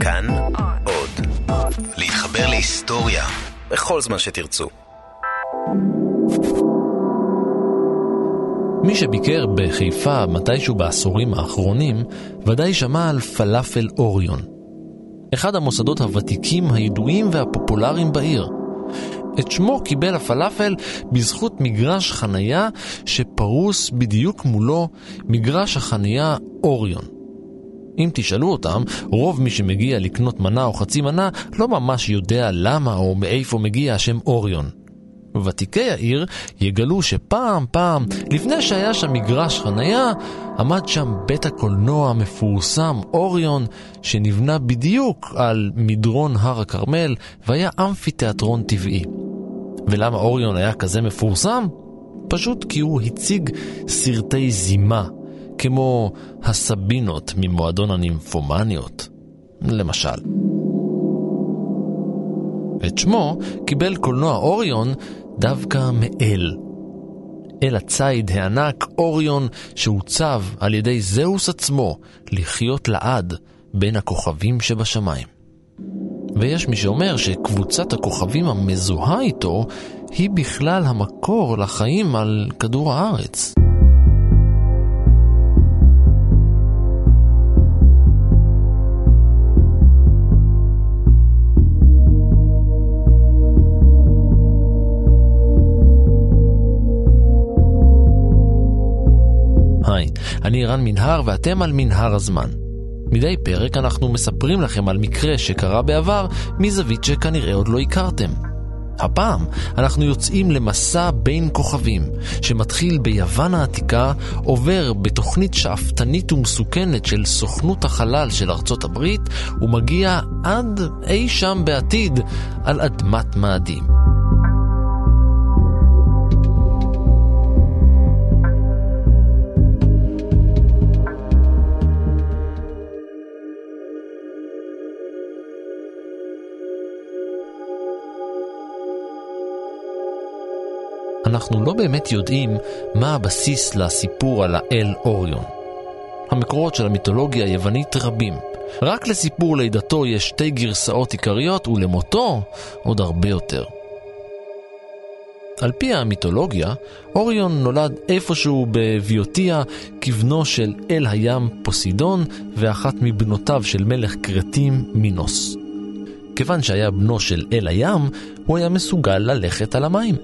כאן עוד. להתחבר להיסטוריה בכל זמן שתרצו. מי שביקר בחיפה מתישהו בעשורים האחרונים, ודאי שמע על פלאפל אוריון. אחד המוסדות הוותיקים, הידועים והפופולריים בעיר. את שמו קיבל הפלאפל בזכות מגרש חנייה שפרוס בדיוק מולו מגרש החנייה אוריון. אם תשאלו אותם, רוב מי שמגיע לקנות מנה או חצי מנה לא ממש יודע למה או מאיפה מגיע השם אוריון. ותיקי העיר יגלו שפעם פעם, לפני שהיה שם מגרש חנייה, עמד שם בית הקולנוע המפורסם אוריון, שנבנה בדיוק על מדרון הר הכרמל, והיה אמפיתיאטרון טבעי. ולמה אוריון היה כזה מפורסם? פשוט כי הוא הציג סרטי זימה, כמו הסבינות ממועדון הנימפומניות, למשל. את שמו קיבל קולנוע אוריון דווקא מאל. אל הציד הענק אוריון שהוצב על ידי זהוס עצמו לחיות לעד בין הכוכבים שבשמיים. ויש מי שאומר שקבוצת הכוכבים המזוהה איתו היא בכלל המקור לחיים על כדור הארץ. אני רן מנהר ואתם על מנהר הזמן. מדי פרק אנחנו מספרים לכם על מקרה שקרה בעבר מזווית שכנראה עוד לא הכרתם. הפעם אנחנו יוצאים למסע בין כוכבים, שמתחיל ביוון העתיקה, עובר בתוכנית שאפתנית ומסוכנת של סוכנות החלל של ארצות הברית, ומגיע עד אי שם בעתיד על אדמת מאדים. אנחנו לא באמת יודעים מה הבסיס לסיפור על האל אוריון. המקורות של המיתולוגיה היוונית רבים. רק לסיפור לידתו יש שתי גרסאות עיקריות, ולמותו עוד הרבה יותר. על פי המיתולוגיה, אוריון נולד איפשהו בביוטיה כבנו של אל הים פוסידון ואחת מבנותיו של מלך קרטים מינוס. כיוון שהיה בנו של אל הים, הוא היה מסוגל ללכת על המים.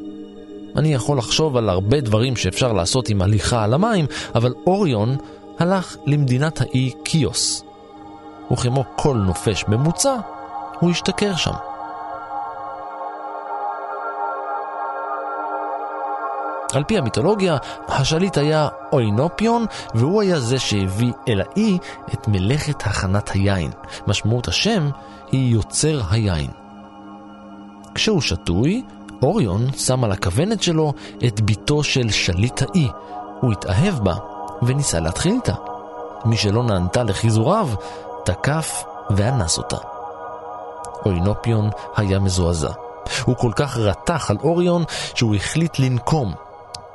אני יכול לחשוב על הרבה דברים שאפשר לעשות עם הליכה על המים, אבל אוריון הלך למדינת האי קיוס. וכמו כל נופש ממוצע, הוא השתכר שם. על פי המיתולוגיה, השליט היה אוינופיון, והוא היה זה שהביא אל האי את מלאכת הכנת היין. משמעות השם היא יוצר היין. כשהוא שתוי, אוריון שם על הכוונת שלו את בתו של שליט האי. הוא התאהב בה וניסה להתחיל איתה. מי שלא נענתה לחיזוריו, תקף ואנס אותה. אוינופיון היה מזועזע. הוא כל כך רתח על אוריון שהוא החליט לנקום.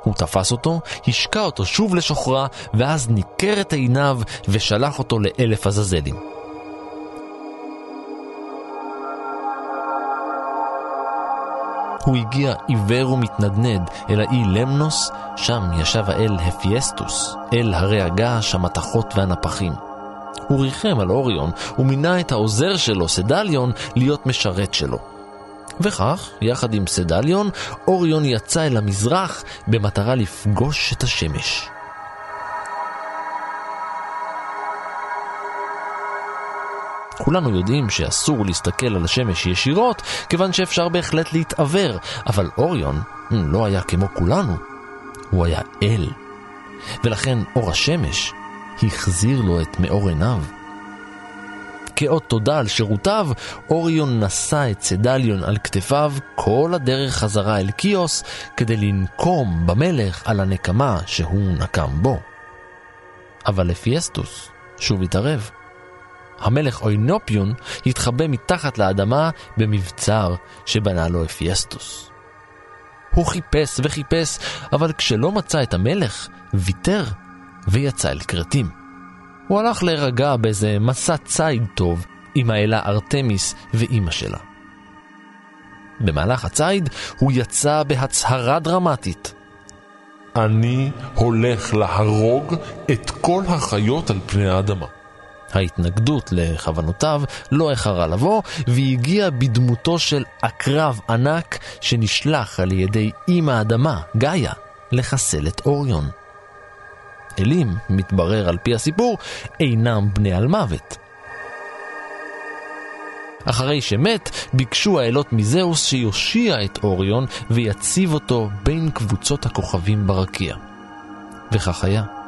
הוא תפס אותו, השקע אותו שוב לשוכרה, ואז ניכר את עיניו ושלח אותו לאלף עזאזלים. הוא הגיע עיוור ומתנדנד אל האי למנוס, שם ישב האל הפיאסטוס, אל הרי הגעש, המתכות והנפחים. הוא ריחם על אוריון ומינה את העוזר שלו, סדליון, להיות משרת שלו. וכך, יחד עם סדליון, אוריון יצא אל המזרח במטרה לפגוש את השמש. כולנו יודעים שאסור להסתכל על השמש ישירות, כיוון שאפשר בהחלט להתעוור, אבל אוריון לא היה כמו כולנו, הוא היה אל. ולכן אור השמש החזיר לו את מאור עיניו. כאות תודה על שירותיו, אוריון נשא את צדליון על כתפיו כל הדרך חזרה אל קיוס כדי לנקום במלך על הנקמה שהוא נקם בו. אבל אפיאסטוס שוב התערב. המלך אוינופיון התחבא מתחת לאדמה במבצר שבנה לו אפיאסטוס. הוא חיפש וחיפש, אבל כשלא מצא את המלך, ויתר ויצא אל כרתים. הוא הלך להירגע באיזה מסע ציד טוב, עם האלה ארתמיס ואימא שלה. במהלך הציד הוא יצא בהצהרה דרמטית. אני הולך להרוג את כל החיות על פני האדמה. ההתנגדות לכוונותיו לא איחרה לבוא, והגיעה בדמותו של עקרב ענק שנשלח על ידי אימא האדמה, גאיה, לחסל את אוריון. אלים, מתברר על פי הסיפור, אינם בני על מוות. אחרי שמת, ביקשו האלות מזהוס שיושיע את אוריון ויציב אותו בין קבוצות הכוכבים ברקיע. וכך היה.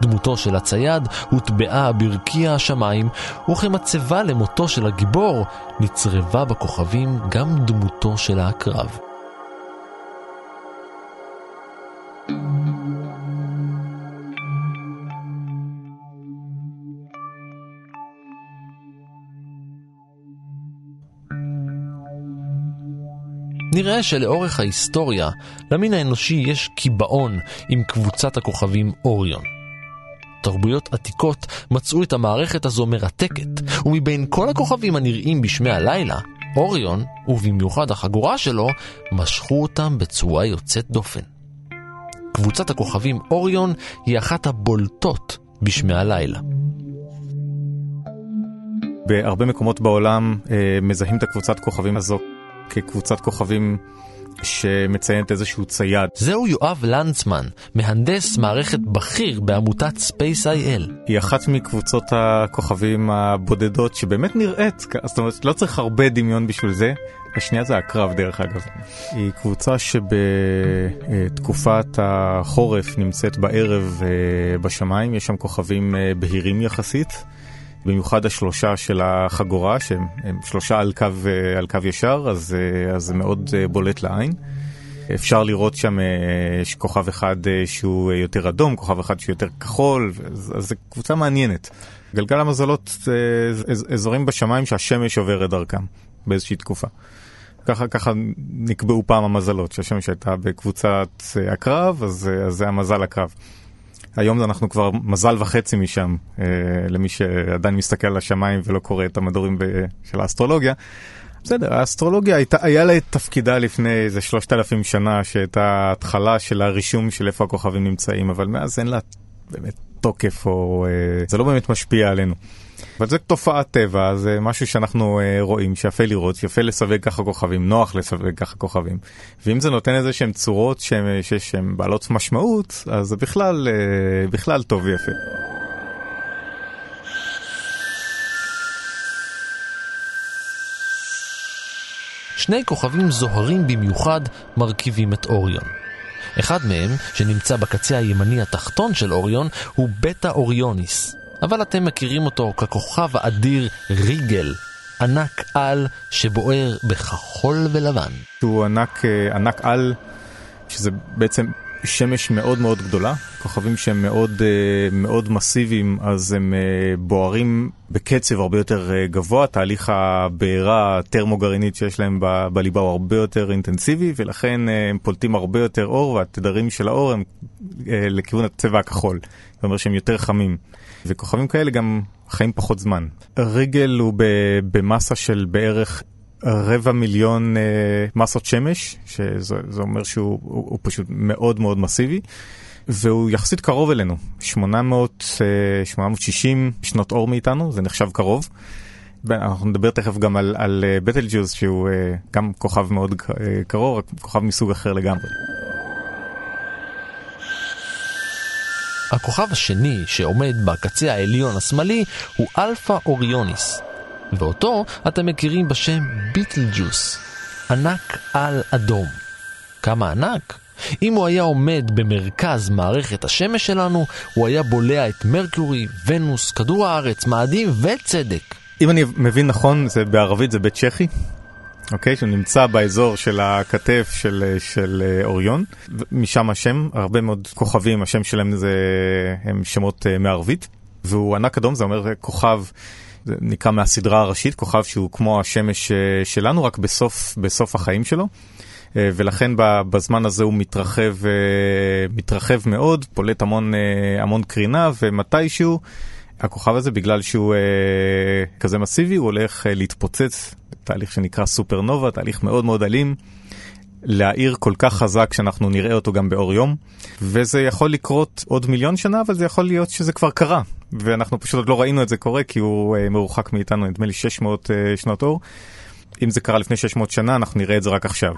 דמותו של הצייד הוטבעה ברקיע השמיים, וכמצבה למותו של הגיבור, נצרבה בכוכבים גם דמותו של העקרב. נראה שלאורך ההיסטוריה, למין האנושי יש קיבעון עם קבוצת הכוכבים אוריון. תרבויות עתיקות מצאו את המערכת הזו מרתקת, ומבין כל הכוכבים הנראים בשמי הלילה, אוריון, ובמיוחד החגורה שלו, משכו אותם בצורה יוצאת דופן. קבוצת הכוכבים אוריון היא אחת הבולטות בשמי הלילה. בהרבה מקומות בעולם אה, מזהים את הקבוצת כוכבים הזו כקבוצת כוכבים שמציינת איזשהו צייד. זהו יואב לנצמן, מהנדס מערכת בכיר בעמותת Space.il. היא אחת מקבוצות הכוכבים הבודדות שבאמת נראית, זאת אומרת לא צריך הרבה דמיון בשביל זה. השנייה זה הקרב דרך אגב. היא קבוצה שבתקופת החורף נמצאת בערב אה, בשמיים, יש שם כוכבים אה, בהירים יחסית. במיוחד השלושה של החגורה, שהם שלושה על קו, אה, על קו ישר, אז, אה, אז זה מאוד אה, בולט לעין. אפשר לראות שם, יש כוכב אחד שהוא יותר אדום, כוכב אחד שהוא יותר כחול, אז, אז זו קבוצה מעניינת. גלגל המזלות זה אזורים בשמיים שהשמש עוברת דרכם באיזושהי תקופה. ככה, ככה נקבעו פעם המזלות, שהשמש הייתה בקבוצת הקרב, אז, אז זה המזל הקרב. היום אנחנו כבר מזל וחצי משם, אה, למי שעדיין מסתכל על השמיים ולא קורא את המדורים של האסטרולוגיה. בסדר, האסטרולוגיה הייתה, היה לה את תפקידה לפני איזה שלושת אלפים שנה, שהייתה התחלה של הרישום של איפה הכוכבים נמצאים, אבל מאז אין לה באמת תוקף, או אה, זה לא באמת משפיע עלינו. אבל זה תופעת טבע, זה משהו שאנחנו uh, רואים, שיפה לראות, יפה לסווג ככה כוכבים, נוח לסווג ככה כוכבים. ואם זה נותן איזה שהן צורות שהן בעלות משמעות, אז זה בכלל, uh, בכלל טוב ויפה. שני כוכבים זוהרים במיוחד מרכיבים את אוריון. אחד מהם, שנמצא בקצה הימני התחתון של אוריון, הוא בטא אוריוניס, אבל אתם מכירים אותו ככוכב האדיר ריגל, ענק על שבוער בכחול ולבן. הוא ענק, אה, ענק על, שזה בעצם שמש מאוד מאוד גדולה, כוכבים שהם מאוד, אה, מאוד מסיביים, אז הם אה, בוערים בקצב הרבה יותר גבוה, תהליך הבעירה הטרמו-גרעינית שיש להם בליבה הוא הרבה יותר אינטנסיבי, ולכן הם פולטים הרבה יותר אור, והתדרים של האור הם לכיוון הצבע הכחול, זאת אומרת שהם יותר חמים. וכוכבים כאלה גם חיים פחות זמן. ריגל הוא במסה של בערך רבע מיליון אה, מסות שמש, שזה אומר שהוא הוא, הוא פשוט מאוד מאוד מסיבי, והוא יחסית קרוב אלינו, 800, אה, 860 שנות אור מאיתנו, זה נחשב קרוב. אנחנו נדבר תכף גם על, על בטל ג'וז שהוא אה, גם כוכב מאוד אה, קרוב, כוכב מסוג אחר לגמרי. הכוכב השני שעומד בקצה העליון השמאלי הוא אלפא אוריוניס, ואותו אתם מכירים בשם ביטלג'וז, ענק על אדום. כמה ענק? אם הוא היה עומד במרכז מערכת השמש שלנו, הוא היה בולע את מרקורי, ונוס, כדור הארץ, מאדים וצדק. אם אני מבין נכון, זה בערבית זה בית אל כתף? אוקיי? שהוא נמצא באזור של הכתף של, של אה, אוריון, משם השם, הרבה מאוד כוכבים, השם שלהם זה, הם שמות אה, מערבית, והוא ענק אדום, זה אומר כוכב, זה נקרא מהסדרה הראשית, כוכב שהוא כמו השמש אה, שלנו, רק בסוף, בסוף החיים שלו. ולכן בזמן הזה הוא מתרחב, מתרחב מאוד, פולט המון, המון קרינה, ומתישהו הכוכב הזה, בגלל שהוא כזה מסיבי, הוא הולך להתפוצץ, תהליך שנקרא סופרנובה, תהליך מאוד מאוד אלים. להעיר כל כך חזק שאנחנו נראה אותו גם באור יום, וזה יכול לקרות עוד מיליון שנה, אבל זה יכול להיות שזה כבר קרה, ואנחנו פשוט עוד לא ראינו את זה קורה, כי הוא uh, מרוחק מאיתנו, נדמה לי 600 uh, שנות אור. אם זה קרה לפני 600 שנה, אנחנו נראה את זה רק עכשיו.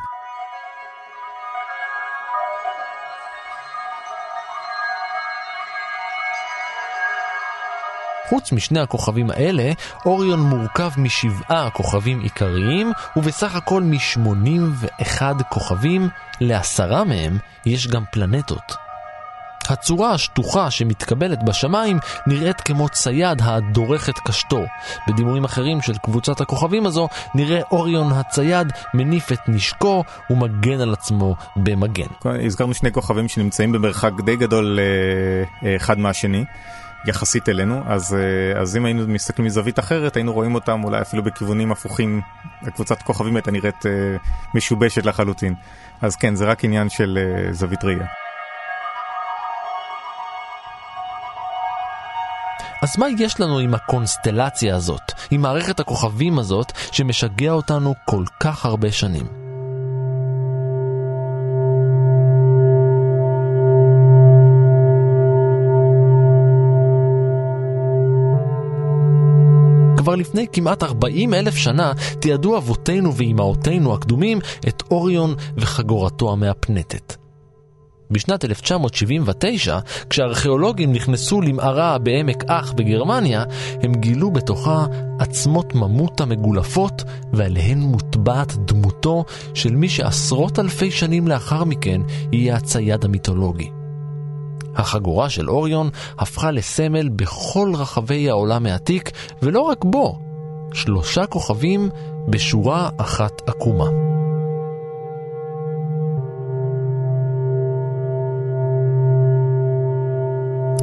חוץ משני הכוכבים האלה, אוריון מורכב משבעה כוכבים עיקריים, ובסך הכל מ-81 כוכבים, לעשרה מהם יש גם פלנטות. הצורה השטוחה שמתקבלת בשמיים נראית כמו צייד הדורך את קשתו. בדימויים אחרים של קבוצת הכוכבים הזו נראה אוריון הצייד מניף את נשקו ומגן על עצמו במגן. הזכרנו שני כוכבים שנמצאים במרחק די גדול אה, אה, אחד מהשני. יחסית אלינו, אז, אה, אז אם היינו מסתכלים מזווית אחרת, היינו רואים אותם אולי אפילו בכיוונים הפוכים, הקבוצת כוכבים הייתה נראית משובשת לחלוטין. אז כן, זה רק עניין של זווית ראייה. אז מה יש לנו עם הקונסטלציה הזאת, עם מערכת הכוכבים הזאת, שמשגע אותנו כל כך הרבה שנים? לפני כמעט 40 אלף שנה תיעדו אבותינו ואימהותינו הקדומים את אוריון וחגורתו המהפנטת. בשנת 1979, כשארכיאולוגים נכנסו למערה בעמק אח בגרמניה, הם גילו בתוכה עצמות ממותה מגולפות, ועליהן מוטבעת דמותו של מי שעשרות אלפי שנים לאחר מכן יהיה הצייד המיתולוגי. החגורה של אוריון הפכה לסמל בכל רחבי העולם העתיק, ולא רק בו, שלושה כוכבים בשורה אחת עקומה.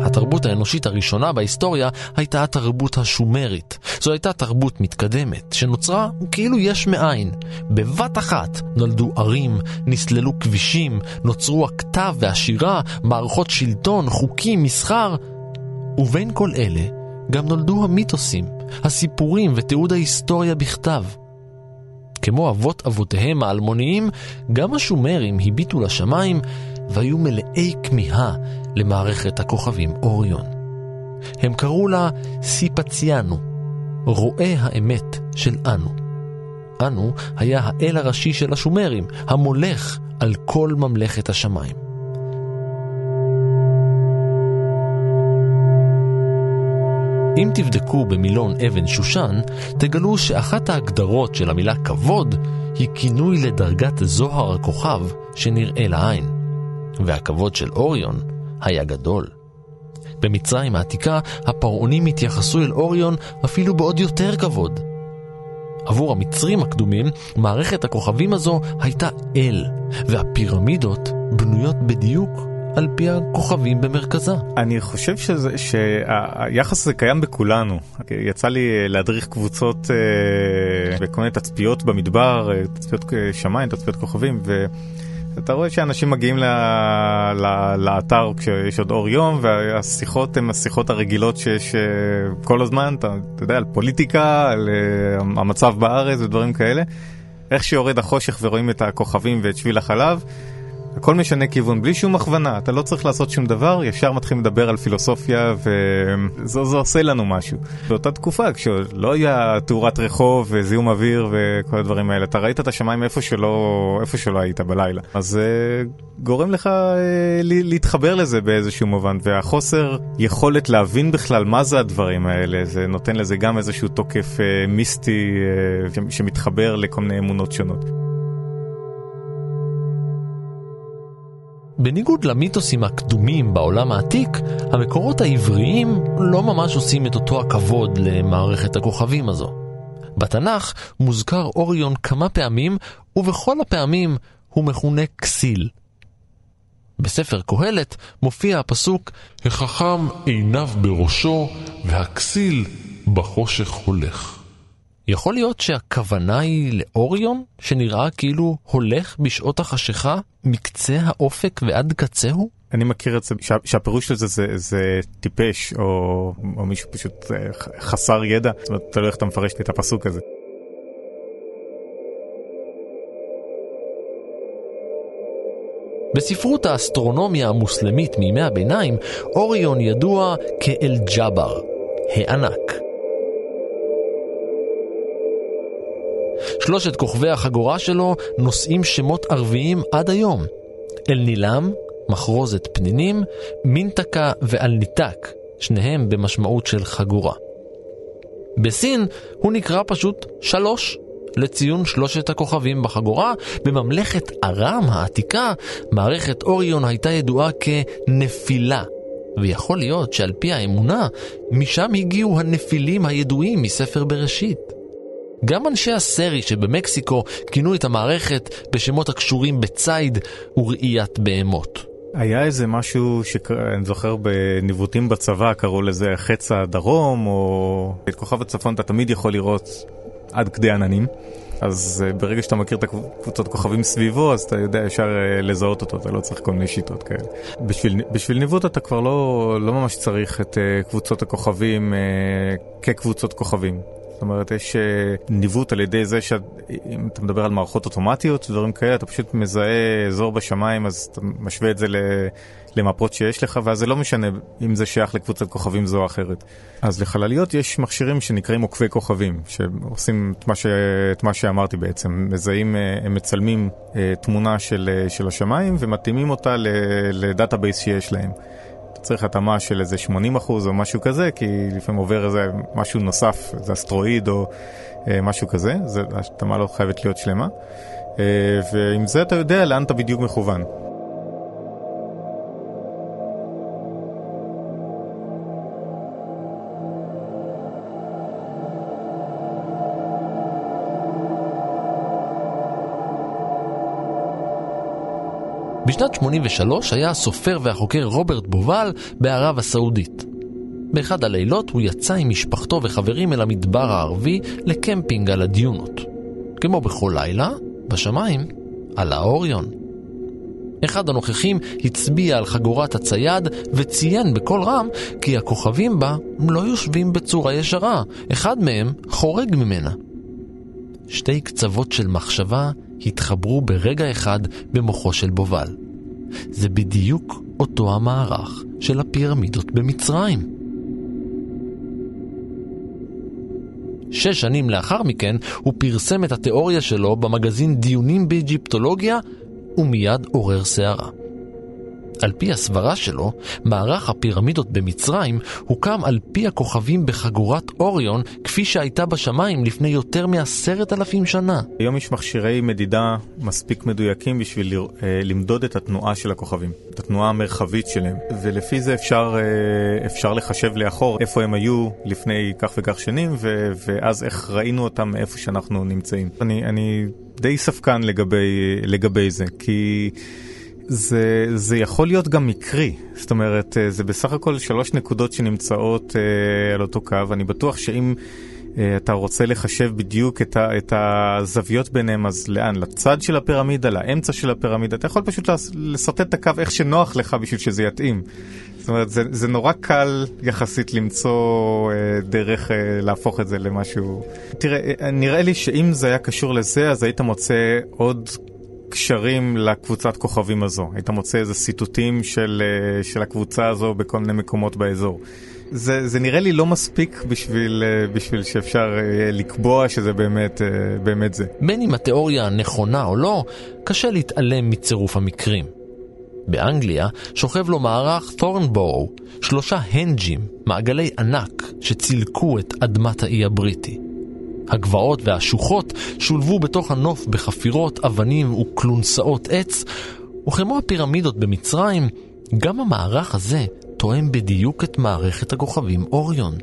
התרבות האנושית הראשונה בהיסטוריה הייתה התרבות השומרית. זו הייתה תרבות מתקדמת, שנוצרה כאילו יש מאין. בבת אחת נולדו ערים, נסללו כבישים, נוצרו הכתב והשירה, מערכות שלטון, חוקים, מסחר. ובין כל אלה גם נולדו המיתוסים, הסיפורים ותיעוד ההיסטוריה בכתב. כמו אבות אבותיהם האלמוניים, גם השומרים הביטו לשמיים והיו מלאי כמיהה למערכת הכוכבים אוריון. הם קראו לה סיפציאנו, רואה האמת של אנו. אנו היה האל הראשי של השומרים, המולך על כל ממלכת השמיים. אם תבדקו במילון אבן שושן, תגלו שאחת ההגדרות של המילה כבוד היא כינוי לדרגת זוהר הכוכב שנראה לעין. והכבוד של אוריון היה גדול. במצרים העתיקה הפרעונים התייחסו אל אוריון אפילו בעוד יותר כבוד. עבור המצרים הקדומים, מערכת הכוכבים הזו הייתה אל, והפירמידות בנויות בדיוק על פי הכוכבים במרכזה. אני חושב שזה, שהיחס הזה קיים בכולנו. יצא לי להדריך קבוצות אה, וכל מיני תצפיות במדבר, אה, תצפיות שמיים, תצפיות כוכבים, ו... אתה רואה שאנשים מגיעים ל... ל... לאתר כשיש עוד אור יום והשיחות הן השיחות הרגילות שיש אה, כל הזמן, אתה, אתה יודע, על פוליטיקה, על המצב בארץ ודברים כאלה. איך שיורד החושך ורואים את הכוכבים ואת שביל החלב, הכל משנה כיוון, בלי שום הכוונה, אתה לא צריך לעשות שום דבר, ישר מתחילים לדבר על פילוסופיה וזה עושה לנו משהו. באותה תקופה, כשלא היה תאורת רחוב וזיהום אוויר וכל הדברים האלה, אתה ראית את השמיים איפה שלא, איפה שלא היית בלילה. אז זה אה, גורם לך אה, להתחבר לזה באיזשהו מובן, והחוסר יכולת להבין בכלל מה זה הדברים האלה, זה נותן לזה גם איזשהו תוקף אה, מיסטי שמתחבר לכל מיני אמונות שונות. בניגוד למיתוסים הקדומים בעולם העתיק, המקורות העבריים לא ממש עושים את אותו הכבוד למערכת הכוכבים הזו. בתנ"ך מוזכר אוריון כמה פעמים, ובכל הפעמים הוא מכונה כסיל. בספר קהלת מופיע הפסוק החכם עיניו בראשו והכסיל בחושך הולך. יכול להיות שהכוונה היא לאוריון, שנראה כאילו הולך בשעות החשיכה מקצה האופק ועד קצהו? אני מכיר את זה, שה, שהפירוש של זה זה, זה טיפש, או, או מישהו פשוט אה, חסר ידע. זאת אומרת, תלוי איך אתה מפרש לי את הפסוק הזה. בספרות האסטרונומיה המוסלמית מימי הביניים, אוריון ידוע כאל-ג'אבר, הענק. שלושת כוכבי החגורה שלו נושאים שמות ערביים עד היום. אל-נילם, מחרוזת פנינים, מינטקה ואל-ניתק, שניהם במשמעות של חגורה. בסין הוא נקרא פשוט שלוש, לציון שלושת הכוכבים בחגורה. בממלכת ארם העתיקה, מערכת אוריון הייתה ידועה כנפילה. ויכול להיות שעל פי האמונה, משם הגיעו הנפילים הידועים מספר בראשית. גם אנשי הסרי שבמקסיקו כינו את המערכת בשמות הקשורים בציד וראיית בהמות. היה איזה משהו שאני זוכר בניווטים בצבא, קראו לזה חץ הדרום, או את כוכב הצפון אתה תמיד יכול לראות עד כדי עננים. אז אה, ברגע שאתה מכיר את הקבוצות כוכבים סביבו, אז אתה יודע ישר אה, לזהות אותו, אתה לא צריך כל מיני שיטות כאלה. בשביל, בשביל ניווט אתה כבר לא, לא ממש צריך את אה, קבוצות הכוכבים כקבוצות כוכבים. זאת אומרת, יש ניווט על ידי זה שאם אתה מדבר על מערכות אוטומטיות, דברים כאלה, אתה פשוט מזהה אזור בשמיים, אז אתה משווה את זה למפות שיש לך, ואז זה לא משנה אם זה שייך לקבוצת כוכבים זו או אחרת. אז לחלליות יש מכשירים שנקראים עוקבי כוכבים, שעושים את מה, ש... את מה שאמרתי בעצם, מזהים, הם מצלמים תמונה של, של השמיים ומתאימים אותה ל database שיש להם. צריך התאמה של איזה 80 אחוז או משהו כזה, כי לפעמים עובר איזה משהו נוסף, איזה אסטרואיד או אה, משהו כזה, ההתאמה לא חייבת להיות שלמה. אה, ועם זה אתה יודע לאן אתה בדיוק מכוון. בשנת 83 היה הסופר והחוקר רוברט בובל בערב הסעודית. באחד הלילות הוא יצא עם משפחתו וחברים אל המדבר הערבי לקמפינג על הדיונות. כמו בכל לילה, בשמיים עלה אוריון. אחד הנוכחים הצביע על חגורת הצייד וציין בקול רם כי הכוכבים בה לא יושבים בצורה ישרה, אחד מהם חורג ממנה. שתי קצוות של מחשבה התחברו ברגע אחד במוחו של בובל. זה בדיוק אותו המערך של הפירמידות במצרים. שש שנים לאחר מכן הוא פרסם את התיאוריה שלו במגזין דיונים באג'יפטולוגיה ומיד עורר סערה. על פי הסברה שלו, מערך הפירמידות במצרים הוקם על פי הכוכבים בחגורת אוריון כפי שהייתה בשמיים לפני יותר מעשרת אלפים שנה. היום יש מכשירי מדידה מספיק מדויקים בשביל אה, למדוד את התנועה של הכוכבים, את התנועה המרחבית שלהם, ולפי זה אפשר, אה, אפשר לחשב לאחור איפה הם היו לפני כך וכך שנים, ו, ואז איך ראינו אותם איפה שאנחנו נמצאים. אני, אני די ספקן לגבי, לגבי זה, כי... זה, זה יכול להיות גם מקרי, זאת אומרת, אה, זה בסך הכל שלוש נקודות שנמצאות אה, על אותו קו. אני בטוח שאם אה, אתה רוצה לחשב בדיוק את, ה, את הזוויות ביניהם, אז לאן? לצד של הפירמידה, לאמצע של הפירמידה, אתה יכול פשוט לשרטט את הקו איך שנוח לך בשביל שזה יתאים. זאת אומרת, זה, זה נורא קל יחסית למצוא אה, דרך אה, להפוך את זה למשהו... תראה, אה, נראה לי שאם זה היה קשור לזה, אז היית מוצא עוד קשרים לקבוצת כוכבים הזו. היית מוצא איזה ציטוטים של, אה, של הקבוצה הזו בכל מיני מקומות באזור. זה, זה נראה לי לא מספיק בשביל, אה, בשביל שאפשר אה, לקבוע שזה באמת, באמת זה. בין אם התיאוריה נכונה או לא, קשה להתעלם מצירוף המקרים. באנגליה שוכב לו מערך תורנבורו, שלושה הנג'ים, מעגלי ענק, שצילקו את אדמת האי הבריטי. הגבעות והשוחות שולבו בתוך הנוף בחפירות, אבנים וכלונסאות עץ, וכמו הפירמידות במצרים, גם המערך הזה תואם בדיוק את מערכת הכוכבים אוריון.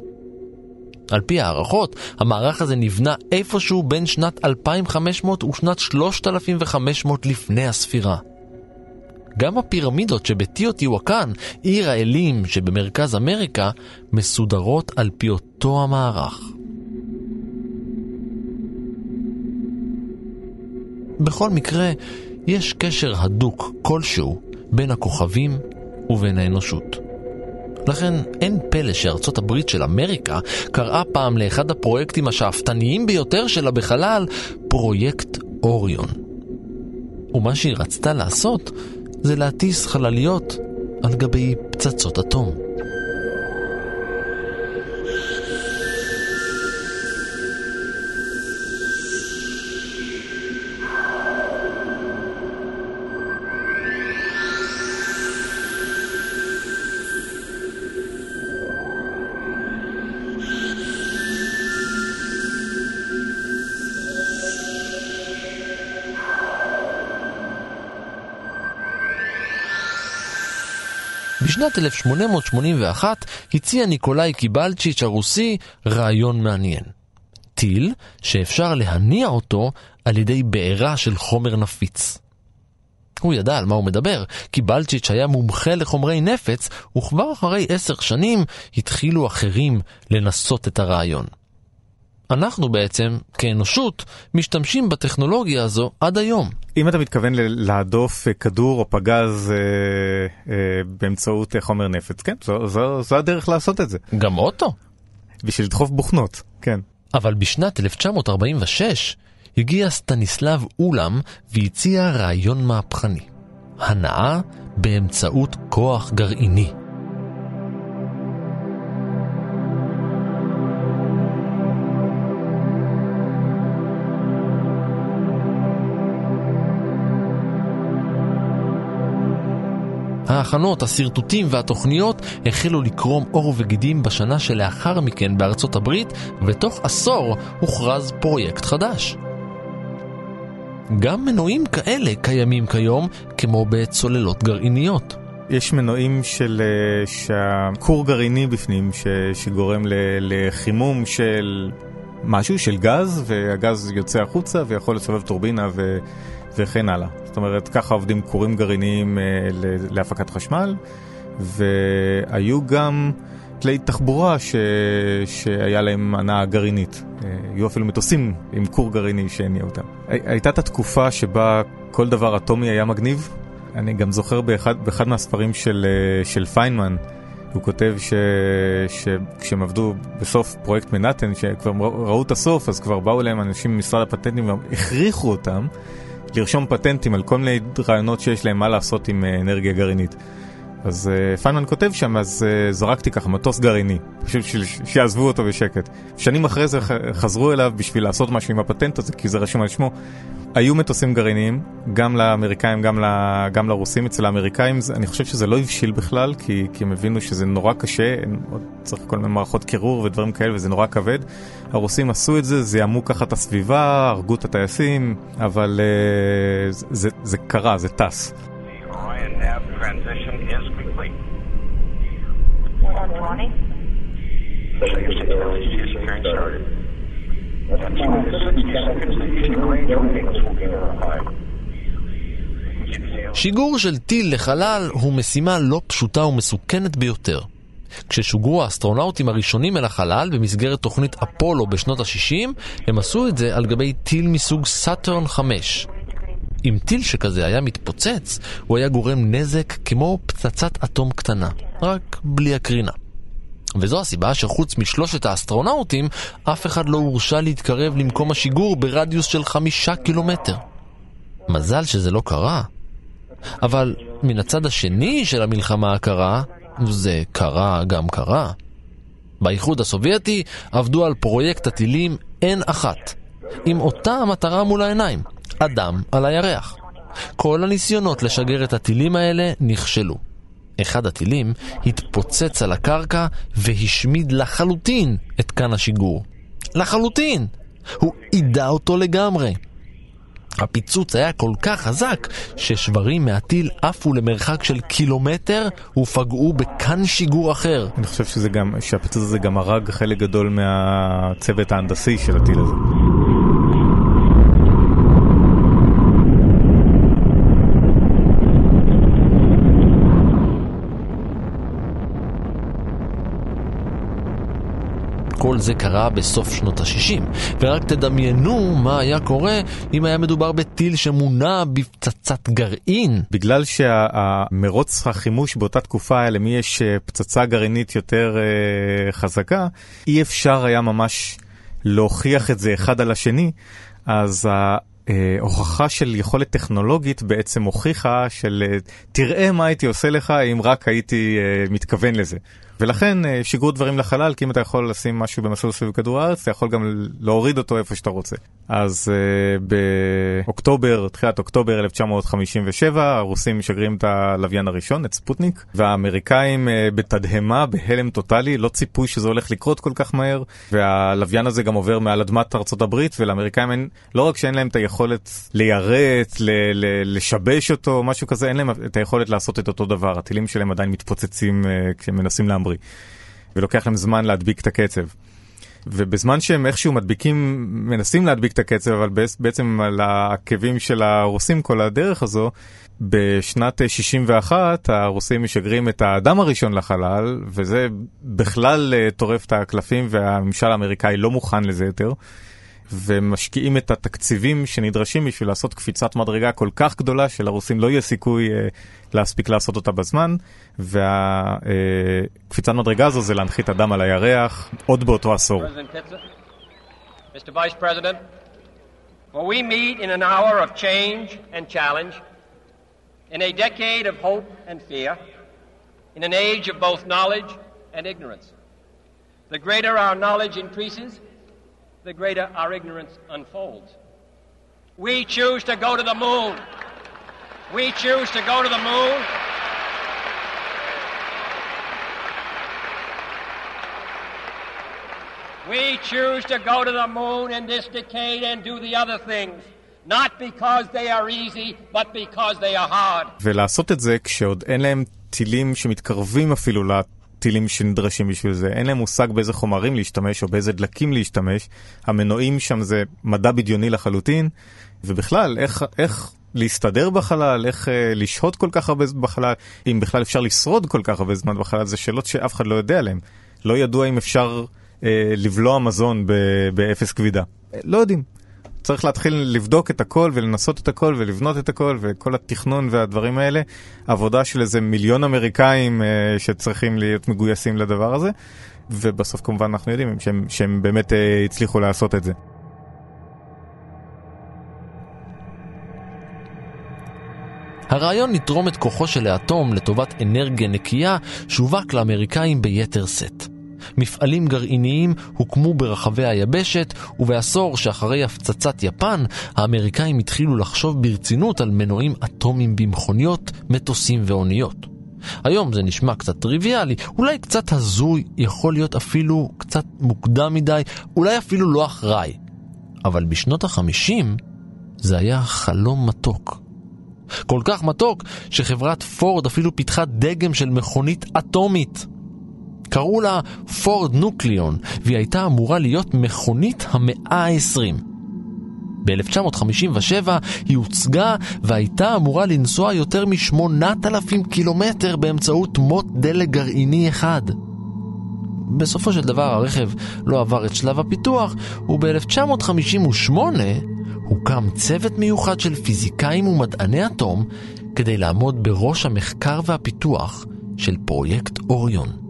על פי הערכות, המערך הזה נבנה איפשהו בין שנת 2500 ושנת 3500 לפני הספירה. גם הפירמידות שבטיוטיוואקן, עיר האלים שבמרכז אמריקה, מסודרות על פי אותו המערך. בכל מקרה, יש קשר הדוק כלשהו בין הכוכבים ובין האנושות. לכן אין פלא שארצות הברית של אמריקה קראה פעם לאחד הפרויקטים השאפתניים ביותר שלה בחלל פרויקט אוריון. ומה שהיא רצתה לעשות זה להטיס חלליות על גבי פצצות אטום. בשנת 1881 הציע ניקולאי קיבלצ'יץ' הרוסי רעיון מעניין. טיל שאפשר להניע אותו על ידי בעירה של חומר נפיץ. הוא ידע על מה הוא מדבר, כי בלצ'יץ' היה מומחה לחומרי נפץ, וכבר אחרי עשר שנים התחילו אחרים לנסות את הרעיון. אנחנו בעצם, כאנושות, משתמשים בטכנולוגיה הזו עד היום. אם אתה מתכוון להדוף אה, כדור או פגז אה, אה, באמצעות אה, חומר נפץ, כן, זו, זו, זו הדרך לעשות את זה. גם אוטו. בשביל לדחוף בוכנות, כן. אבל בשנת 1946 הגיע סטניסלב אולם והציע רעיון מהפכני. הנעה באמצעות כוח גרעיני. ההכנות, השרטוטים והתוכניות החלו לקרום עור וגידים בשנה שלאחר מכן בארצות הברית, ותוך עשור הוכרז פרויקט חדש. גם מנועים כאלה קיימים כיום, כמו בצוללות גרעיניות. יש מנועים של, אה, שהכור גרעיני בפנים, ש, שגורם ל, לחימום של משהו, של גז, והגז יוצא החוצה ויכול לסובב טורבינה ו, וכן הלאה. זאת אומרת, ככה עובדים כורים גרעיניים אה, להפקת חשמל, והיו גם כלי תחבורה ש... שהיה להם הנעה גרעינית. אה, היו אפילו מטוסים עם כור גרעיני שהניע אותם. הייתה את התקופה שבה כל דבר אטומי היה מגניב. אני גם זוכר באחד, באחד מהספרים של, אה, של פיינמן, הוא כותב ש... שכשהם עבדו בסוף פרויקט מנהטן, שכבר ראו את הסוף, אז כבר באו אליהם אנשים ממשרד הפטנטים והכריחו אותם לרשום פטנטים על כל מיני רעיונות שיש להם מה לעשות עם אה, אנרגיה גרעינית. אז uh, פיינמן כותב שם, אז uh, זרקתי ככה מטוס גרעיני, פשוט שיעזבו אותו בשקט. שנים אחרי זה חזרו אליו בשביל לעשות משהו עם הפטנט הזה, כי זה רשום על שמו. היו מטוסים גרעיניים, גם לאמריקאים, גם, ל, גם לרוסים. אצל האמריקאים אני חושב שזה לא הבשיל בכלל, כי, כי הם הבינו שזה נורא קשה, צריך כל מיני מערכות קירור ודברים כאלה, וזה נורא כבד. הרוסים עשו את זה, זיהמו ככה את הסביבה, הרגו את הטייסים, אבל uh, זה, זה, זה קרה, זה טס. שיגור של טיל לחלל הוא משימה לא פשוטה ומסוכנת ביותר. כששוגרו האסטרונאוטים הראשונים אל החלל במסגרת תוכנית אפולו בשנות ה-60, הם עשו את זה על גבי טיל מסוג סאטרן 5. אם טיל שכזה היה מתפוצץ, הוא היה גורם נזק כמו פצצת אטום קטנה, רק בלי הקרינה. וזו הסיבה שחוץ משלושת האסטרונאוטים, אף אחד לא הורשה להתקרב למקום השיגור ברדיוס של חמישה קילומטר. מזל שזה לא קרה. אבל מן הצד השני של המלחמה הקרה, זה קרה גם קרה. באיחוד הסובייטי עבדו על פרויקט הטילים N1, עם אותה המטרה מול העיניים, אדם על הירח. כל הניסיונות לשגר את הטילים האלה נכשלו. אחד הטילים התפוצץ על הקרקע והשמיד לחלוטין את כאן השיגור. לחלוטין! הוא עידה אותו לגמרי. הפיצוץ היה כל כך חזק ששברים מהטיל עפו למרחק של קילומטר ופגעו בכאן שיגור אחר. אני חושב שזה גם, שהפיצוץ הזה גם הרג חלק גדול מהצוות ההנדסי של הטיל הזה. כל זה קרה בסוף שנות ה-60, ורק תדמיינו מה היה קורה אם היה מדובר בטיל שמונע בפצצת גרעין. בגלל שהמרוץ החימוש באותה תקופה היה למי יש אה, פצצה גרעינית יותר uh, חזקה, אי אפשר היה ממש להוכיח את זה אחד על השני, אז ההוכחה של יכולת טכנולוגית בעצם הוכיחה של תראה מה הייתי עושה לך אם רק הייתי מתכוון לזה. ולכן אה, שיגרו דברים לחלל, כי אם אתה יכול לשים משהו במסלול סביב כדור הארץ, אתה יכול גם להוריד אותו איפה שאתה רוצה. אז uh, באוקטובר, תחילת אוקטובר 1957, הרוסים משגרים את הלוויין הראשון, את ספוטניק, והאמריקאים uh, בתדהמה, בהלם טוטאלי, לא ציפוי שזה הולך לקרות כל כך מהר, והלוויין הזה גם עובר מעל אדמת ארצות הברית, ולאמריקאים אין, לא רק שאין להם את היכולת ליירט, ל- ל- לשבש אותו, משהו כזה, אין להם את היכולת לעשות את אותו דבר. הטילים שלהם עדיין מתפוצצים כשהם מנסים להמריא. לגמרי, ולוקח להם זמן להדביק את הקצב. ובזמן שהם איכשהו מדביקים, מנסים להדביק את הקצב, אבל בעצם על העקבים של הרוסים כל הדרך הזו, בשנת 61 הרוסים משגרים את האדם הראשון לחלל, וזה בכלל אה, טורף את הקלפים והממשל האמריקאי לא מוכן לזה יותר. ומשקיעים את התקציבים שנדרשים בשביל לעשות קפיצת מדרגה כל כך גדולה שלרוסים לא יהיה סיכוי אה, להספיק לעשות אותה בזמן, והקפיצת אה, מדרגה הזו זה להנחית אדם על הירח עוד באותו עשור. And ignorance. The greater our knowledge increases, the greater our ignorance unfolds. We choose to go to the moon. We choose to go to the moon. We choose to go to the moon in this decade and do the other things. Not because they are easy, but because they are hard. ולעשות את זה כשעוד אין להם טילים שמתקרבים אפילו טילים שנדרשים בשביל זה, אין להם מושג באיזה חומרים להשתמש או באיזה דלקים להשתמש, המנועים שם זה מדע בדיוני לחלוטין, ובכלל, איך, איך להסתדר בחלל, איך אה, לשהות כל כך הרבה זמן בחלל, אם בכלל אפשר לשרוד כל כך הרבה זמן בחלל, זה שאלות שאף אחד לא יודע עליהן. לא ידוע אם אפשר אה, לבלוע מזון באפס כבידה. לא יודעים. צריך להתחיל לבדוק את הכל ולנסות את הכל ולבנות את הכל וכל התכנון והדברים האלה. עבודה של איזה מיליון אמריקאים אה, שצריכים להיות מגויסים לדבר הזה, ובסוף כמובן אנחנו יודעים שהם, שהם באמת אה, הצליחו לעשות את זה. הרעיון לתרום את כוחו של האטום לטובת אנרגיה נקייה שווק לאמריקאים ביתר שאת. מפעלים גרעיניים הוקמו ברחבי היבשת, ובעשור שאחרי הפצצת יפן, האמריקאים התחילו לחשוב ברצינות על מנועים אטומיים במכוניות, מטוסים ואוניות. היום זה נשמע קצת טריוויאלי, אולי קצת הזוי, יכול להיות אפילו קצת מוקדם מדי, אולי אפילו לא אחראי. אבל בשנות החמישים זה היה חלום מתוק. כל כך מתוק שחברת פורד אפילו פיתחה דגם של מכונית אטומית. קראו לה פורד נוקליון, והיא הייתה אמורה להיות מכונית המאה ה-20. ב-1957 היא הוצגה והייתה אמורה לנסוע יותר מ-8,000 קילומטר באמצעות מוט דלק גרעיני אחד. בסופו של דבר הרכב לא עבר את שלב הפיתוח, וב-1958 הוקם צוות מיוחד של פיזיקאים ומדעני אטום כדי לעמוד בראש המחקר והפיתוח של פרויקט אוריון.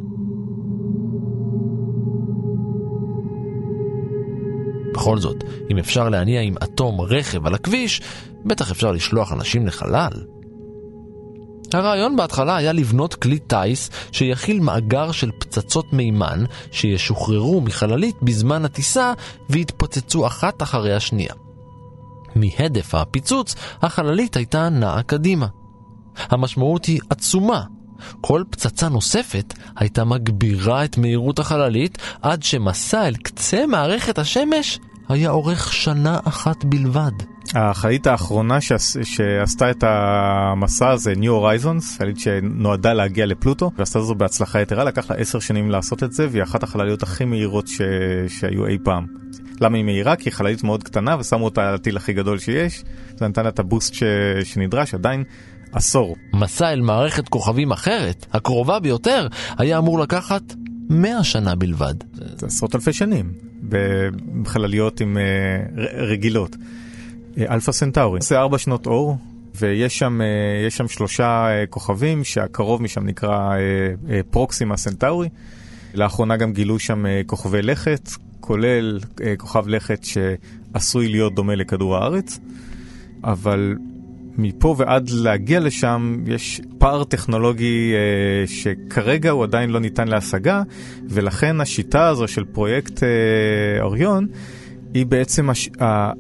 בכל זאת, אם אפשר להניע עם אטום רכב על הכביש, בטח אפשר לשלוח אנשים לחלל. הרעיון בהתחלה היה לבנות כלי טיס שיכיל מאגר של פצצות מימן שישוחררו מחללית בזמן הטיסה ויתפוצצו אחת אחרי השנייה. מהדף הפיצוץ, החללית הייתה נעה קדימה. המשמעות היא עצומה. כל פצצה נוספת הייתה מגבירה את מהירות החללית עד שמסע אל קצה מערכת השמש היה אורך שנה אחת בלבד. החללית האחרונה שעש, שעשתה את המסע הזה, New Horizons, חללית שנועדה להגיע לפלוטו, ועשתה זו בהצלחה יתרה, לקח לה עשר שנים לעשות את זה, והיא אחת החלליות הכי מהירות ש... שהיו אי פעם. למה היא מהירה? כי היא חללית מאוד קטנה ושמו אותה על הטיל הכי גדול שיש, זה נתן לה את הבוסט ש... שנדרש, עדיין עשור. מסע אל מערכת כוכבים אחרת, הקרובה ביותר, היה אמור לקחת 100 שנה בלבד. זה עשרות אלפי שנים, בחלליות עם אה, רגילות. אלפא סנטאורי, זה ארבע שנות אור, ויש שם, אה, שם שלושה כוכבים שהקרוב משם נקרא פרוקסימה סנטאורי. לאחרונה גם גילו שם כוכבי לכת, כולל כוכב לכת שעשוי להיות דומה לכדור הארץ, אבל מפה ועד להגיע לשם יש פער טכנולוגי אה, שכרגע הוא עדיין לא ניתן להשגה, ולכן השיטה הזו של פרויקט אה, אוריון היא בעצם הש,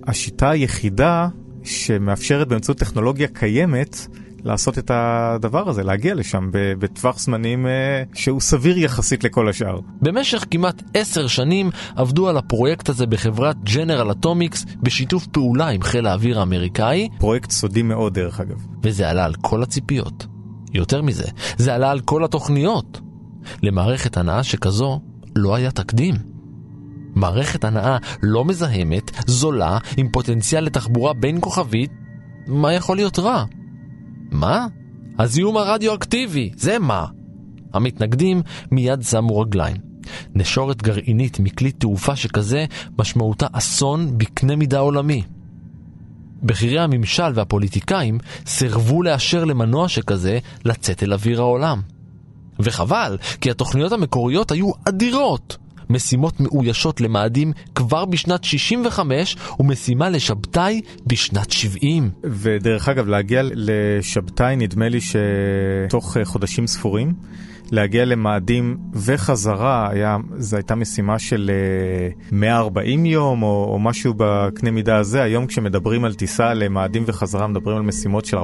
השיטה היחידה שמאפשרת באמצעות טכנולוגיה קיימת לעשות את הדבר הזה, להגיע לשם בטווח זמנים אה, שהוא סביר יחסית לכל השאר. במשך כמעט עשר שנים עבדו על הפרויקט הזה בחברת ג'נרל אטומיקס בשיתוף פעולה עם חיל האוויר האמריקאי. פרויקט סודי מאוד דרך אגב. וזה עלה על כל הציפיות. יותר מזה, זה עלה על כל התוכניות. למערכת הנעה שכזו לא היה תקדים. מערכת הנעה לא מזהמת, זולה, עם פוטנציאל לתחבורה בין כוכבית, מה יכול להיות רע? מה? הזיהום הרדיואקטיבי, זה מה? המתנגדים מיד שמו רגליים. נשורת גרעינית מכלי תעופה שכזה משמעותה אסון בקנה מידה עולמי. בכירי הממשל והפוליטיקאים סירבו לאשר למנוע שכזה לצאת אל אוויר העולם. וחבל, כי התוכניות המקוריות היו אדירות. משימות מאוישות למאדים כבר בשנת 65 ומשימה לשבתאי בשנת 70. ודרך אגב, להגיע לשבתאי נדמה לי שתוך חודשים ספורים. להגיע למאדים וחזרה, היה, זו הייתה משימה של 140 אה, יום או, או משהו בקנה מידה הזה. היום כשמדברים על טיסה למאדים וחזרה, מדברים על משימות של 400-500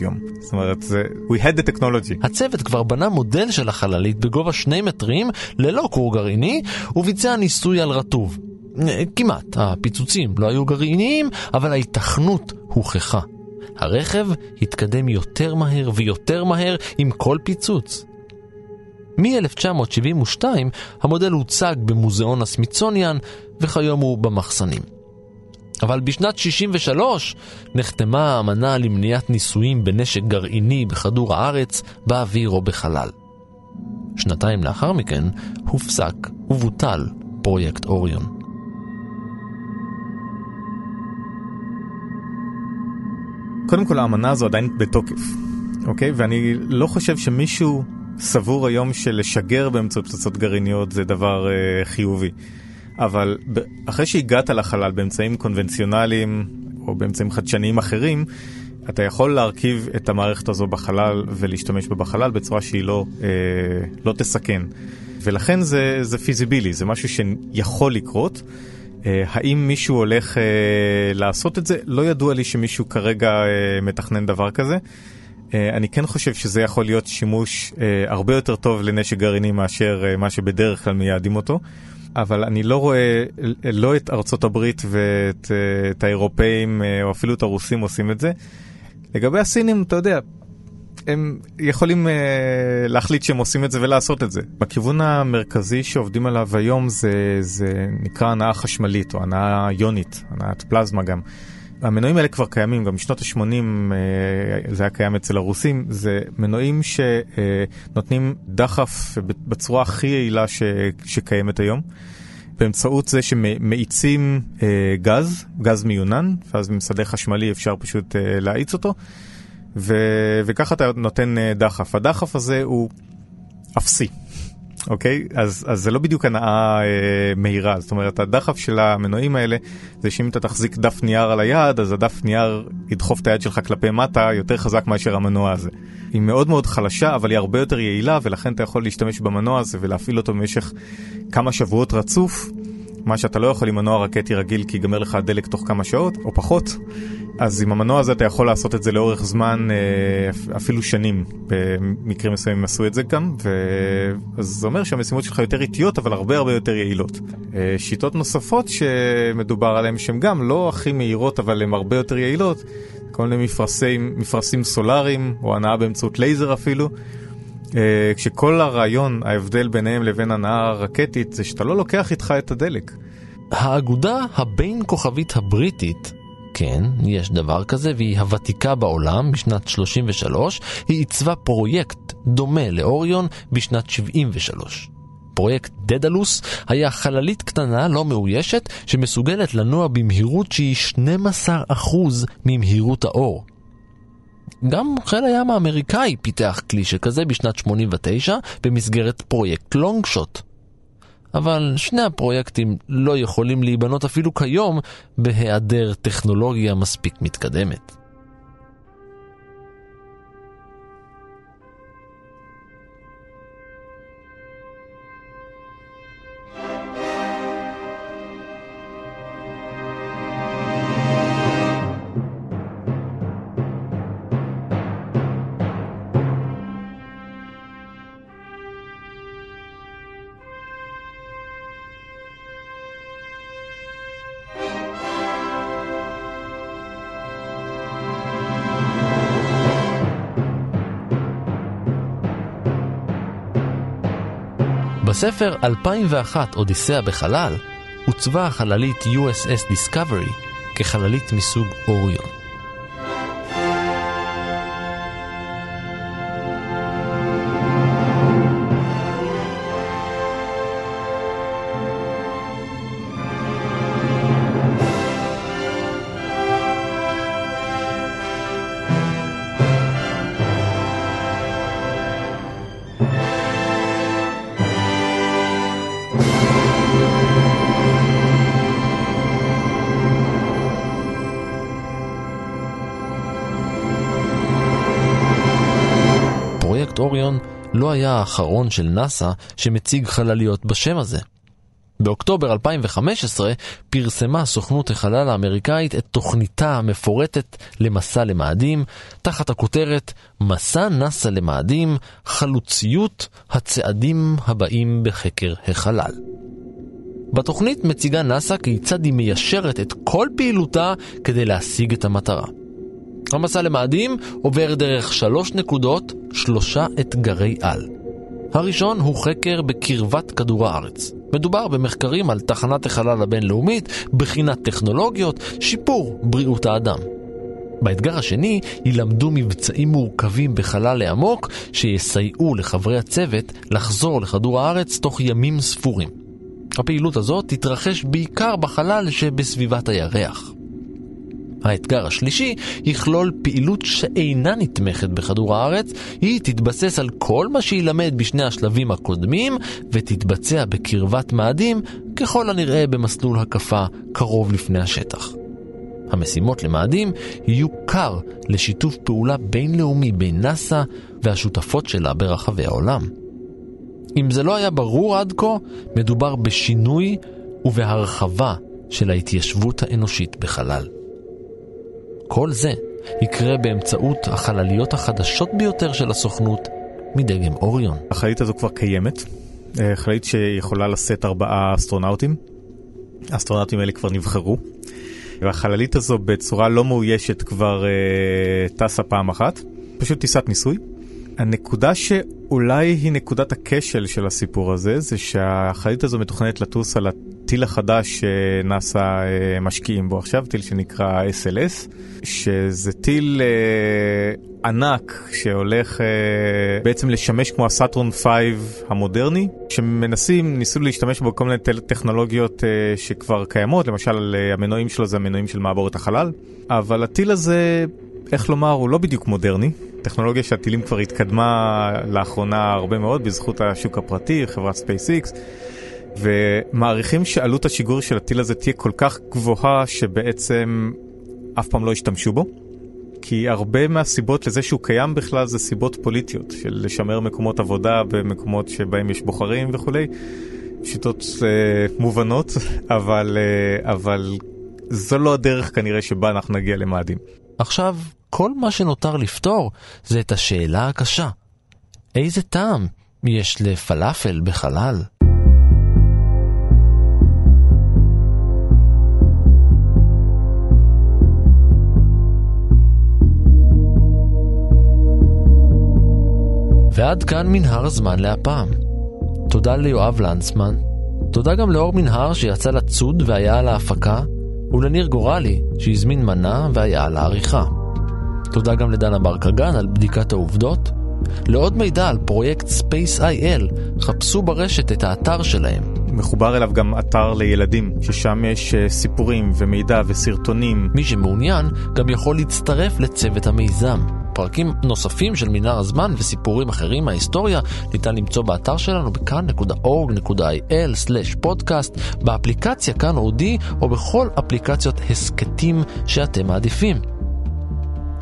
יום. זאת אומרת, זה, we had the technology. הצוות כבר בנה מודל של החללית בגובה 2 מטרים, ללא כור גרעיני, וביצע ניסוי על רטוב. אה, כמעט, הפיצוצים לא היו גרעיניים, אבל ההיתכנות הוכחה. הרכב התקדם יותר מהר ויותר מהר עם כל פיצוץ. מ-1972 המודל הוצג במוזיאון הסמיצוניאן וכיום הוא במחסנים. אבל בשנת 63 נחתמה האמנה למניעת ניסויים בנשק גרעיני בכדור הארץ, באוויר או בחלל. שנתיים לאחר מכן הופסק ובוטל פרויקט אוריון. קודם כל האמנה הזו עדיין בתוקף, אוקיי? ואני לא חושב שמישהו סבור היום שלשגר באמצעות פצצות גרעיניות זה דבר uh, חיובי. אבל אחרי שהגעת לחלל באמצעים קונבנציונליים או באמצעים חדשניים אחרים, אתה יכול להרכיב את המערכת הזו בחלל ולהשתמש בה בחלל בצורה שהיא לא, אה, לא תסכן. ולכן זה, זה פיזיבילי, זה משהו שיכול לקרות. אה, האם מישהו הולך אה, לעשות את זה? לא ידוע לי שמישהו כרגע אה, מתכנן דבר כזה. אה, אני כן חושב שזה יכול להיות שימוש אה, הרבה יותר טוב לנשק גרעיני מאשר אה, מה שבדרך כלל מייעדים אותו. אבל אני לא רואה לא את ארצות הברית ואת האירופאים או אפילו את הרוסים עושים את זה. לגבי הסינים, אתה יודע, הם יכולים להחליט שהם עושים את זה ולעשות את זה. בכיוון המרכזי שעובדים עליו היום זה, זה נקרא הנאה חשמלית או הנאה יונית, הנאת פלזמה גם. המנועים האלה כבר קיימים, גם בשנות ה-80 אה, זה היה קיים אצל הרוסים, זה מנועים שנותנים דחף בצורה הכי יעילה ש, שקיימת היום. באמצעות זה שמאיצים אה, גז, גז מיונן, ואז משדה חשמלי אפשר פשוט אה, להאיץ אותו, ו, וככה אתה נותן אה, דחף. הדחף הזה הוא אפסי. אוקיי? אז, אז זה לא בדיוק הנאה אה, מהירה, זאת אומרת הדחף של המנועים האלה זה שאם אתה תחזיק דף נייר על היד, אז הדף נייר ידחוף את היד שלך כלפי מטה יותר חזק מאשר המנוע הזה. היא מאוד מאוד חלשה, אבל היא הרבה יותר יעילה, ולכן אתה יכול להשתמש במנוע הזה ולהפעיל אותו במשך כמה שבועות רצוף. מה שאתה לא יכול עם מנוע רקטי רגיל כי ייגמר לך הדלק תוך כמה שעות או פחות. אז עם המנוע הזה אתה יכול לעשות את זה לאורך זמן, אה, אפילו שנים. במקרים מסוימים עשו את זה גם. אז זה אומר שהמשימות שלך יותר איטיות אבל הרבה הרבה יותר יעילות. אה, שיטות נוספות שמדובר עליהן שהן גם לא הכי מהירות אבל הן הרבה יותר יעילות, כל מיני מפרסים, מפרסים סולאריים או הנעה באמצעות לייזר אפילו. אה, כשכל הרעיון, ההבדל ביניהם לבין הנעה רקטית, זה שאתה לא לוקח איתך את הדלק. האגודה הבין כוכבית הבריטית, כן, יש דבר כזה, והיא הוותיקה בעולם בשנת 33, היא עיצבה פרויקט דומה לאוריון בשנת 73. פרויקט דדלוס היה חללית קטנה לא מאוישת שמסוגלת לנוע במהירות שהיא 12% ממהירות האור. גם חיל הים האמריקאי פיתח כלי שכזה בשנת 89 במסגרת פרויקט לונגשוט. אבל שני הפרויקטים לא יכולים להיבנות אפילו כיום בהיעדר טכנולוגיה מספיק מתקדמת. בספר 2001 אודיסאה בחלל עוצבה החללית USS Discovery כחללית מסוג אוריון. אוריון לא היה האחרון של נאס"א שמציג חלליות בשם הזה. באוקטובר 2015 פרסמה סוכנות החלל האמריקאית את תוכניתה המפורטת למסע למאדים, תחת הכותרת מסע נאס"א למאדים, חלוציות הצעדים הבאים בחקר החלל. בתוכנית מציגה נאס"א כיצד היא מיישרת את כל פעילותה כדי להשיג את המטרה. המסע למאדים עובר דרך שלוש נקודות, שלושה אתגרי על. הראשון הוא חקר בקרבת כדור הארץ. מדובר במחקרים על תחנת החלל הבינלאומית, בחינת טכנולוגיות, שיפור בריאות האדם. באתגר השני ילמדו מבצעים מורכבים בחלל העמוק שיסייעו לחברי הצוות לחזור לכדור הארץ תוך ימים ספורים. הפעילות הזאת תתרחש בעיקר בחלל שבסביבת הירח. האתגר השלישי יכלול פעילות שאינה נתמכת בכדור הארץ, היא תתבסס על כל מה שילמד בשני השלבים הקודמים ותתבצע בקרבת מאדים, ככל הנראה במסלול הקפה קרוב לפני השטח. המשימות למאדים יהיו קר לשיתוף פעולה בינלאומי בין נאס"א והשותפות שלה ברחבי העולם. אם זה לא היה ברור עד כה, מדובר בשינוי ובהרחבה של ההתיישבות האנושית בחלל. כל זה יקרה באמצעות החלליות החדשות ביותר של הסוכנות מדגם אוריון. החללית הזו כבר קיימת, אה, חללית שיכולה לשאת ארבעה אסטרונאוטים. האסטרונאוטים האלה כבר נבחרו, והחללית הזו בצורה לא מאוישת כבר אה, טסה פעם אחת, פשוט טיסת ניסוי. הנקודה שאולי היא נקודת הכשל של הסיפור הזה, זה שהחללית הזו מתוכננת לטוס על הטיל החדש שנאס"א אה, משקיעים בו עכשיו, טיל שנקרא SLS, שזה טיל אה, ענק שהולך אה, בעצם לשמש כמו הסאטרון 5 המודרני, שמנסים, ניסו להשתמש בו כל מיני טכנולוגיות אה, שכבר קיימות, למשל אה, המנועים שלו זה המנועים של מעבורת החלל, אבל הטיל הזה, איך לומר, הוא לא בדיוק מודרני. טכנולוגיה שהטילים כבר התקדמה לאחרונה הרבה מאוד בזכות השוק הפרטי, חברת SpaceX. ומעריכים שעלות השיגור של הטיל הזה תהיה כל כך גבוהה שבעצם אף פעם לא ישתמשו בו. כי הרבה מהסיבות לזה שהוא קיים בכלל זה סיבות פוליטיות, של לשמר מקומות עבודה במקומות שבהם יש בוחרים וכולי. שיטות אה, מובנות, אבל, אה, אבל זו לא הדרך כנראה שבה אנחנו נגיע למאדים. עכשיו, כל מה שנותר לפתור זה את השאלה הקשה. איזה טעם יש לפלאפל בחלל? ועד כאן מנהר הזמן להפעם. תודה ליואב לנצמן, תודה גם לאור מנהר שיצא לצוד והיה על ההפקה, ולניר גורלי שהזמין מנה והיה על העריכה. תודה גם לדנה בר קגן על בדיקת העובדות, לעוד מידע על פרויקט Space.il, חפשו ברשת את האתר שלהם. מחובר אליו גם אתר לילדים, ששם יש אה, סיפורים ומידע וסרטונים. מי שמעוניין גם יכול להצטרף לצוות המיזם. פרקים נוספים של מנהר הזמן וסיפורים אחרים מההיסטוריה ניתן למצוא באתר שלנו בכאן.org.il/פודקאסט, באפליקציה כאן אודי או בכל אפליקציות הסכתים שאתם מעדיפים.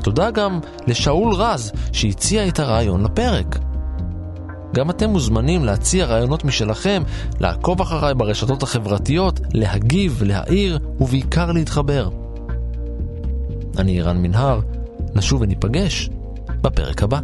תודה גם לשאול רז שהציע את הרעיון לפרק. גם אתם מוזמנים להציע רעיונות משלכם, לעקוב אחריי ברשתות החברתיות, להגיב, להעיר ובעיקר להתחבר. אני ערן מנהר, נשוב וניפגש בפרק הבא.